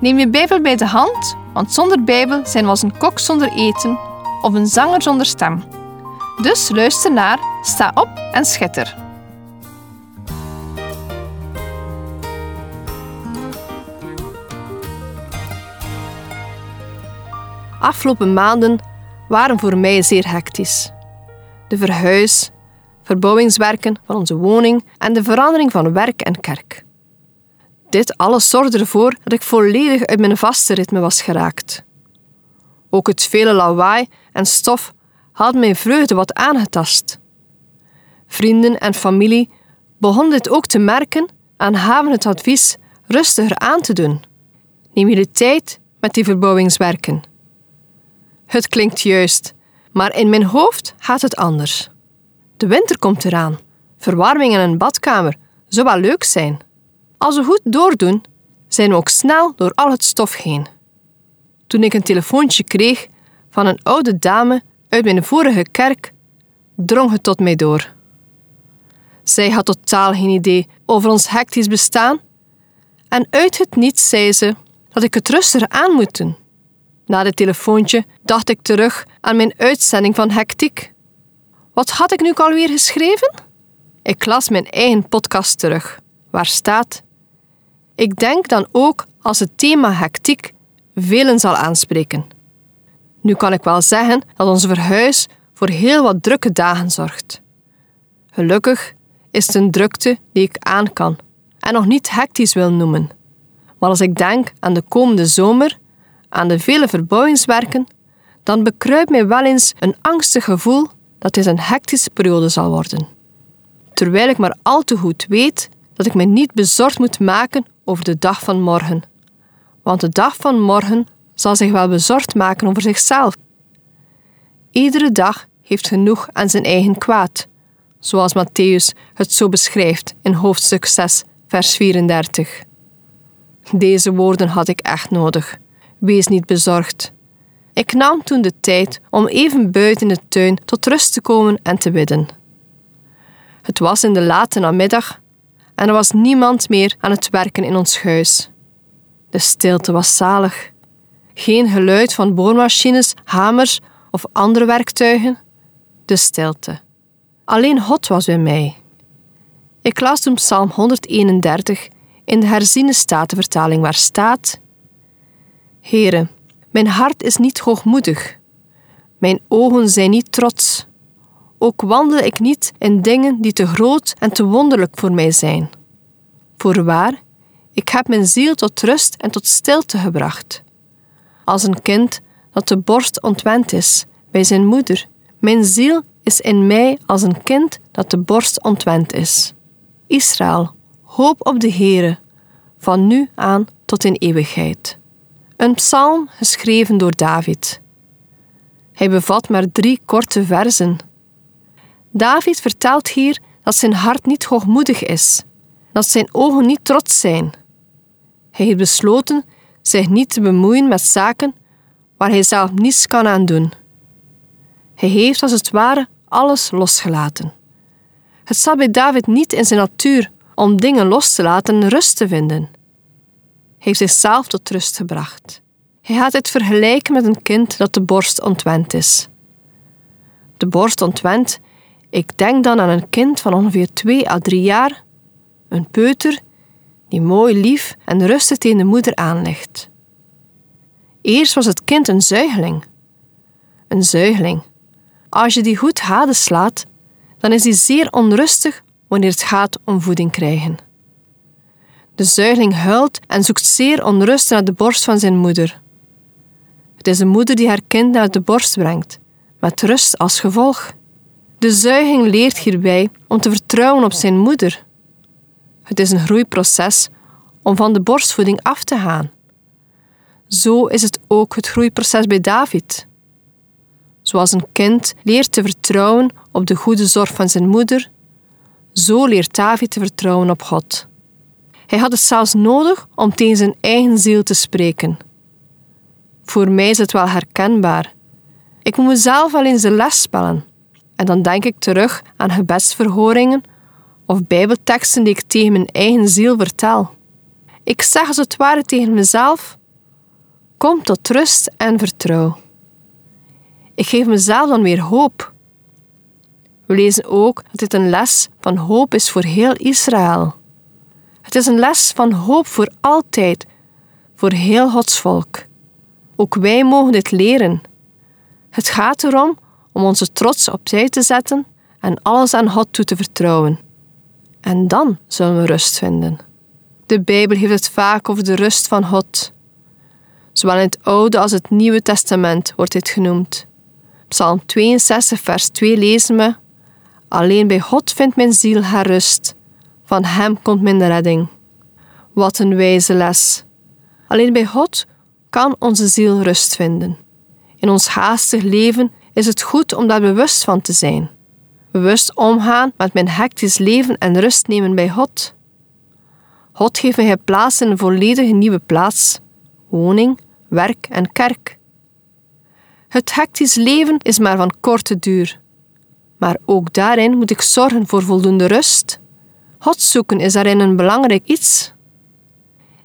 Neem je Bijbel bij de hand, want zonder Bijbel zijn we als een kok zonder eten of een zanger zonder stem. Dus luister naar, sta op en schitter. Afgelopen maanden waren voor mij zeer hectisch. De verhuis, verbouwingswerken van onze woning en de verandering van werk en kerk. Dit alles zorgde ervoor dat ik volledig uit mijn vaste ritme was geraakt. Ook het vele lawaai en stof had mijn vreugde wat aangetast. Vrienden en familie begonnen dit ook te merken en gaven het advies rustiger aan te doen. Neem je de tijd met die verbouwingswerken. Het klinkt juist, maar in mijn hoofd gaat het anders. De winter komt eraan. Verwarming in een badkamer zou wel leuk zijn. Als we goed doordoen, zijn we ook snel door al het stof heen. Toen ik een telefoontje kreeg van een oude dame uit mijn vorige kerk, drong het tot mij door. Zij had totaal geen idee over ons hectisch bestaan en uit het niets zei ze dat ik het rustiger aan moet doen. Na dit telefoontje dacht ik terug aan mijn uitzending van hectiek. Wat had ik nu alweer geschreven? Ik las mijn eigen podcast terug, waar staat: Ik denk dan ook als het thema hectiek velen zal aanspreken. Nu kan ik wel zeggen dat onze verhuis voor heel wat drukke dagen zorgt. Gelukkig is het een drukte die ik aan kan en nog niet hectisch wil noemen. Maar als ik denk aan de komende zomer, aan de vele verbouwingswerken, dan bekruipt mij wel eens een angstig gevoel dat dit een hectische periode zal worden. Terwijl ik maar al te goed weet dat ik me niet bezorgd moet maken over de dag van morgen. Want de dag van morgen zal zich wel bezorgd maken over zichzelf. Iedere dag heeft genoeg aan zijn eigen kwaad, zoals Matthäus het zo beschrijft in hoofdstuk 6, vers 34. Deze woorden had ik echt nodig. Wees niet bezorgd. Ik nam toen de tijd om even buiten de tuin tot rust te komen en te bidden. Het was in de late namiddag en er was niemand meer aan het werken in ons huis. De stilte was zalig. Geen geluid van boormachines, hamers of andere werktuigen. De stilte. Alleen God was bij mij. Ik las toen Psalm 131 in de herziene statenvertaling waar staat: Heere, mijn hart is niet hoogmoedig. Mijn ogen zijn niet trots. Ook wandel ik niet in dingen die te groot en te wonderlijk voor mij zijn. Voorwaar, ik heb mijn ziel tot rust en tot stilte gebracht. Als een kind dat de borst ontwend is bij zijn moeder. Mijn ziel is in mij als een kind dat de borst ontwend is. Israël, hoop op de Heere, van nu aan tot in eeuwigheid. Een psalm geschreven door David. Hij bevat maar drie korte verzen. David vertelt hier dat zijn hart niet hoogmoedig is, dat zijn ogen niet trots zijn. Hij heeft besloten zich niet te bemoeien met zaken waar hij zelf niets kan aan doen. Hij heeft als het ware alles losgelaten. Het zat bij David niet in zijn natuur om dingen los te laten en rust te vinden heeft zichzelf tot rust gebracht. Hij gaat het vergelijken met een kind dat de borst ontwend is. De borst ontwend, ik denk dan aan een kind van ongeveer 2 à 3 jaar, een peuter die mooi lief en rustig tegen de moeder aanlegt. Eerst was het kind een zuigeling. Een zuigeling. Als je die goed slaat, dan is die zeer onrustig wanneer het gaat om voeding krijgen. De zuigeling huilt en zoekt zeer onrustig naar de borst van zijn moeder. Het is een moeder die haar kind naar de borst brengt, met rust als gevolg. De zuiging leert hierbij om te vertrouwen op zijn moeder. Het is een groeiproces om van de borstvoeding af te gaan. Zo is het ook het groeiproces bij David. Zoals een kind leert te vertrouwen op de goede zorg van zijn moeder, zo leert David te vertrouwen op God. Hij had het zelfs nodig om tegen zijn eigen ziel te spreken. Voor mij is het wel herkenbaar. Ik moet mezelf wel eens de les spellen. En dan denk ik terug aan gebedsverhoringen of bijbelteksten die ik tegen mijn eigen ziel vertel. Ik zeg als het ware tegen mezelf: Kom tot rust en vertrouw. Ik geef mezelf dan weer hoop. We lezen ook dat dit een les van hoop is voor heel Israël. Het is een les van hoop voor altijd, voor heel Gods volk. Ook wij mogen dit leren. Het gaat erom om onze trots opzij te zetten en alles aan God toe te vertrouwen. En dan zullen we rust vinden. De Bijbel heeft het vaak over de rust van God. Zowel in het Oude als het Nieuwe Testament wordt dit genoemd. Psalm 62, vers 2 lezen we: Alleen bij God vindt mijn ziel haar rust. Van Hem komt mijn redding. Wat een wijze les. Alleen bij God kan onze ziel rust vinden. In ons haastig leven is het goed om daar bewust van te zijn. Bewust omgaan met mijn hectisch leven en rust nemen bij God. God geeft mij plaats in een volledige nieuwe plaats, woning, werk en kerk. Het hectisch leven is maar van korte duur. Maar ook daarin moet ik zorgen voor voldoende rust. God zoeken is daarin een belangrijk iets.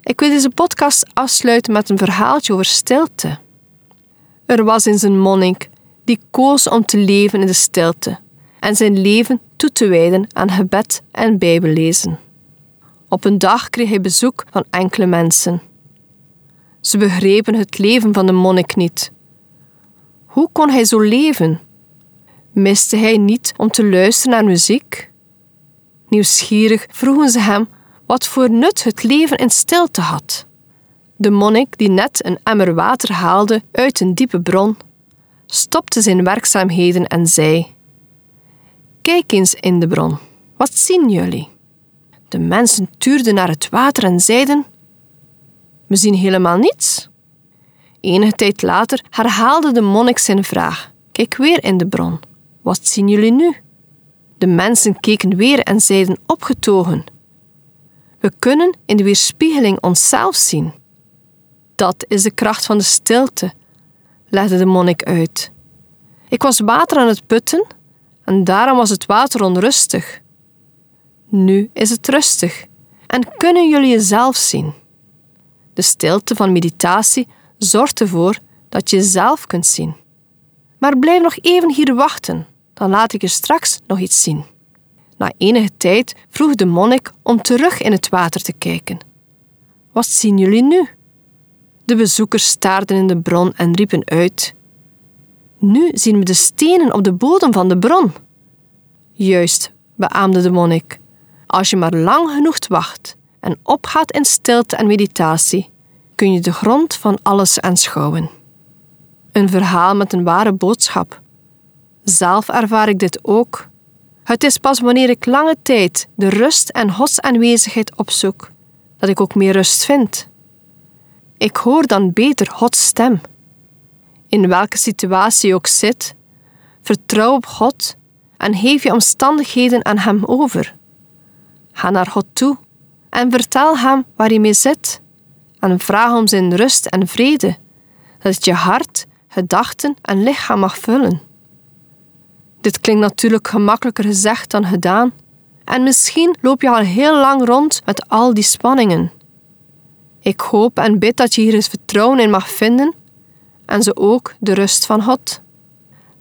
Ik wil deze podcast afsluiten met een verhaaltje over stilte. Er was eens een monnik die koos om te leven in de stilte en zijn leven toe te wijden aan gebed en bijbellezen. Op een dag kreeg hij bezoek van enkele mensen. Ze begrepen het leven van de monnik niet. Hoe kon hij zo leven? Miste hij niet om te luisteren naar muziek? Nieuwsgierig vroegen ze hem wat voor nut het leven in stilte had. De monnik, die net een emmer water haalde uit een diepe bron, stopte zijn werkzaamheden en zei: Kijk eens in de bron, wat zien jullie? De mensen tuurden naar het water en zeiden: We zien helemaal niets. Enige tijd later herhaalde de monnik zijn vraag: Kijk weer in de bron, wat zien jullie nu? De mensen keken weer en zeiden opgetogen: We kunnen in de weerspiegeling onszelf zien. Dat is de kracht van de stilte, legde de monnik uit. Ik was water aan het putten en daarom was het water onrustig. Nu is het rustig en kunnen jullie jezelf zien. De stilte van meditatie zorgt ervoor dat je jezelf kunt zien. Maar blijf nog even hier wachten dan laat ik je straks nog iets zien. Na enige tijd vroeg de monnik om terug in het water te kijken. Wat zien jullie nu? De bezoekers staarden in de bron en riepen uit: Nu zien we de stenen op de bodem van de bron. Juist, beaamde de monnik. Als je maar lang genoeg wacht en opgaat in stilte en meditatie, kun je de grond van alles aanschouwen. Een verhaal met een ware boodschap zelf ervaar ik dit ook. Het is pas wanneer ik lange tijd de rust en Gods aanwezigheid opzoek, dat ik ook meer rust vind. Ik hoor dan beter Gods stem. In welke situatie ook zit, vertrouw op God en geef je omstandigheden aan Hem over. Ga naar God toe en vertel Hem waar je mee zit en vraag om Zijn rust en vrede, dat het je hart, gedachten en lichaam mag vullen. Dit klinkt natuurlijk gemakkelijker gezegd dan gedaan. En misschien loop je al heel lang rond met al die spanningen. Ik hoop en bid dat je hier eens vertrouwen in mag vinden en zo ook de rust van God.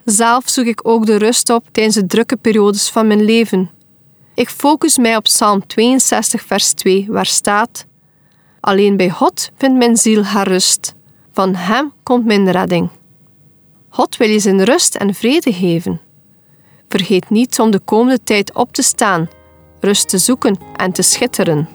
Zelf zoek ik ook de rust op tijdens de drukke periodes van mijn leven. Ik focus mij op Psalm 62, vers 2, waar staat: Alleen bij God vindt mijn ziel haar rust. Van Hem komt mijn redding. God wil je zijn rust en vrede geven. Vergeet niet om de komende tijd op te staan, rust te zoeken en te schitteren.